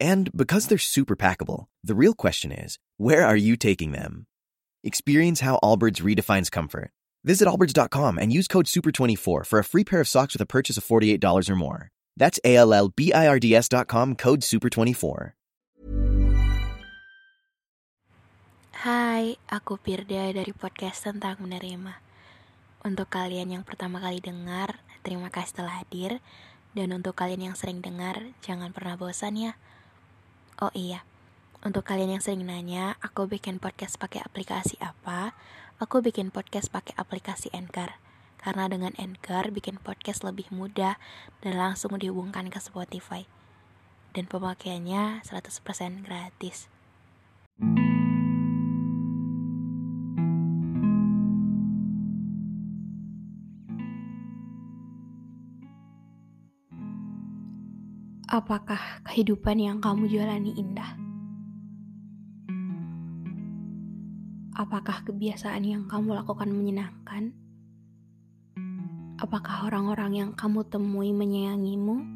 And because they're super packable, the real question is where are you taking them? Experience how Allbirds redefines comfort. Visit allbirds.com and use code SUPER24 for a free pair of socks with a purchase of $48 or more. That's A L L B I R D S.com code SUPER24. Hai, aku Pirda dari podcast tentang menerima. Untuk kalian yang pertama kali dengar, terima kasih telah hadir. Dan untuk kalian yang sering dengar, jangan pernah bosan ya. Oh iya, untuk kalian yang sering nanya, aku bikin podcast pakai aplikasi apa? Aku bikin podcast pakai aplikasi Anchor. Karena dengan Anchor bikin podcast lebih mudah dan langsung dihubungkan ke Spotify. Dan pemakaiannya 100% gratis. Apakah kehidupan yang kamu jalani indah? Apakah kebiasaan yang kamu lakukan menyenangkan? Apakah orang-orang yang kamu temui menyayangimu?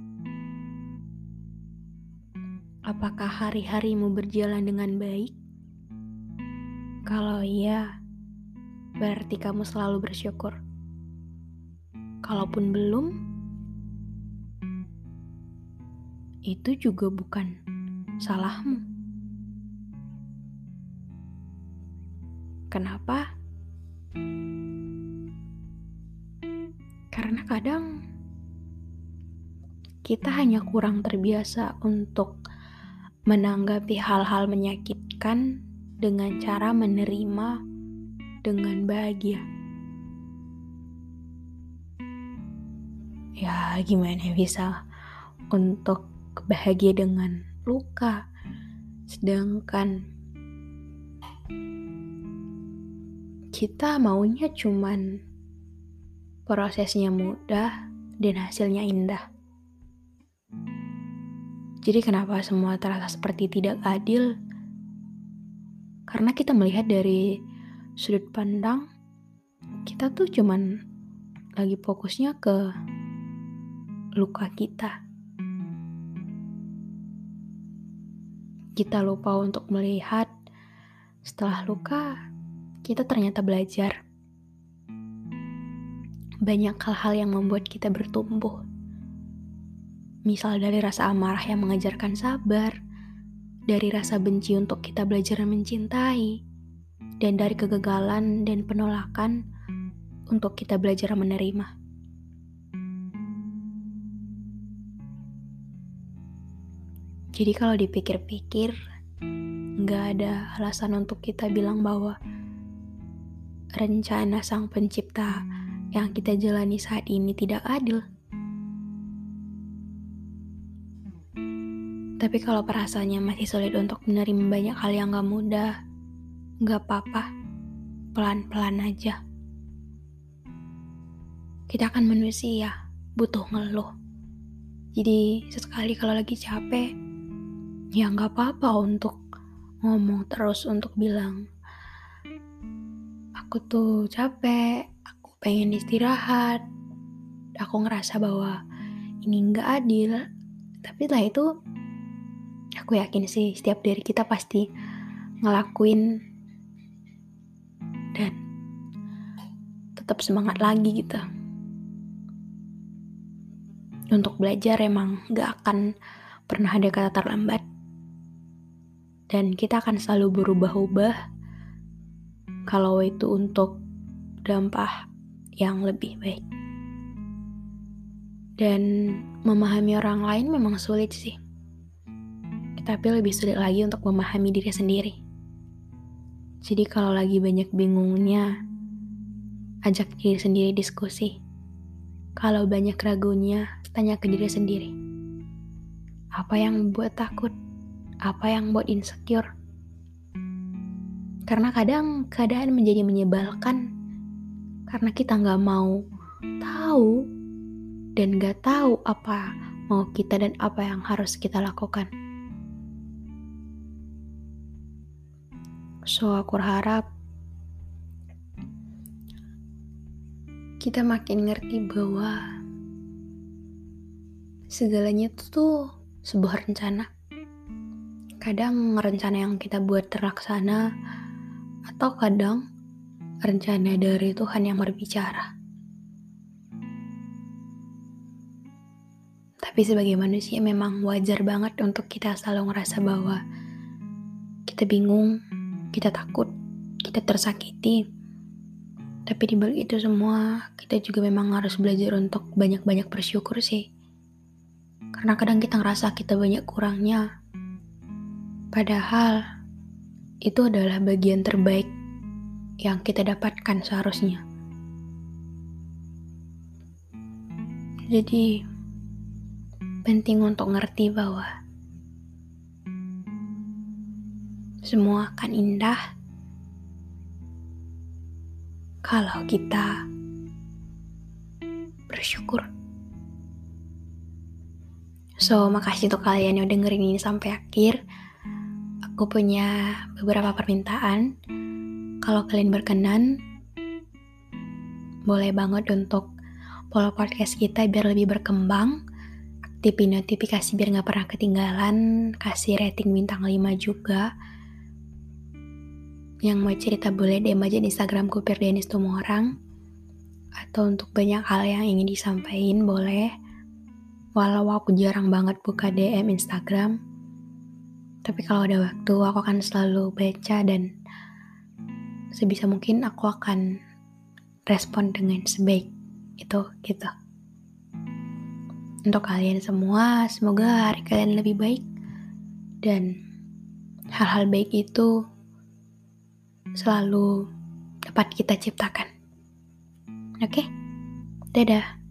Apakah hari-harimu berjalan dengan baik? Kalau iya, berarti kamu selalu bersyukur. Kalaupun belum, itu juga bukan salahmu. Kenapa? Karena kadang kita hanya kurang terbiasa untuk menanggapi hal-hal menyakitkan dengan cara menerima dengan bahagia. Ya, gimana bisa untuk bahagia dengan luka. Sedangkan kita maunya cuman prosesnya mudah dan hasilnya indah. Jadi kenapa semua terasa seperti tidak adil? Karena kita melihat dari sudut pandang kita tuh cuman lagi fokusnya ke luka kita. Kita lupa untuk melihat setelah luka, kita ternyata belajar. Banyak hal-hal yang membuat kita bertumbuh. Misal dari rasa amarah yang mengajarkan sabar, dari rasa benci untuk kita belajar mencintai, dan dari kegagalan dan penolakan untuk kita belajar menerima. Jadi kalau dipikir-pikir, nggak ada alasan untuk kita bilang bahwa rencana sang pencipta yang kita jalani saat ini tidak adil. Tapi kalau perasaannya masih sulit untuk menerima banyak hal yang gak mudah, gak apa-apa, pelan-pelan aja. Kita akan manusia, butuh ngeluh. Jadi sesekali kalau lagi capek, ya nggak apa-apa untuk ngomong terus untuk bilang aku tuh capek, aku pengen istirahat, aku ngerasa bahwa ini nggak adil. Tapi lah itu aku yakin sih setiap dari kita pasti ngelakuin dan tetap semangat lagi gitu. Untuk belajar emang gak akan pernah ada kata terlambat dan kita akan selalu berubah-ubah kalau itu untuk dampak yang lebih baik. Dan memahami orang lain memang sulit sih. Tapi lebih sulit lagi untuk memahami diri sendiri. Jadi kalau lagi banyak bingungnya, ajak diri sendiri diskusi. Kalau banyak ragunya, tanya ke diri sendiri. Apa yang membuat takut? Apa yang buat insecure. Karena kadang keadaan menjadi menyebalkan karena kita nggak mau tahu dan nggak tahu apa mau kita dan apa yang harus kita lakukan. So aku harap kita makin ngerti bahwa segalanya itu tuh sebuah rencana. Kadang rencana yang kita buat terlaksana, atau kadang rencana dari Tuhan yang berbicara. Tapi sebagai manusia memang wajar banget untuk kita selalu ngerasa bahwa kita bingung, kita takut, kita tersakiti. Tapi di balik itu semua, kita juga memang harus belajar untuk banyak-banyak bersyukur sih. Karena kadang kita ngerasa kita banyak kurangnya, Padahal itu adalah bagian terbaik yang kita dapatkan seharusnya. Jadi, penting untuk ngerti bahwa semua akan indah kalau kita bersyukur. So, makasih untuk kalian yang dengerin ini sampai akhir aku punya beberapa permintaan. Kalau kalian berkenan, boleh banget untuk follow podcast kita biar lebih berkembang. Aktifin notifikasi biar gak pernah ketinggalan. Kasih rating bintang 5 juga. Yang mau cerita boleh DM aja di Instagramku Firdanis orang Atau untuk banyak hal yang ingin disampaikan boleh. Walau aku jarang banget buka DM Instagram, tapi kalau ada waktu, aku akan selalu baca dan sebisa mungkin aku akan respon dengan sebaik itu gitu. Untuk kalian semua, semoga hari kalian lebih baik dan hal-hal baik itu selalu dapat kita ciptakan. Oke, okay? dadah.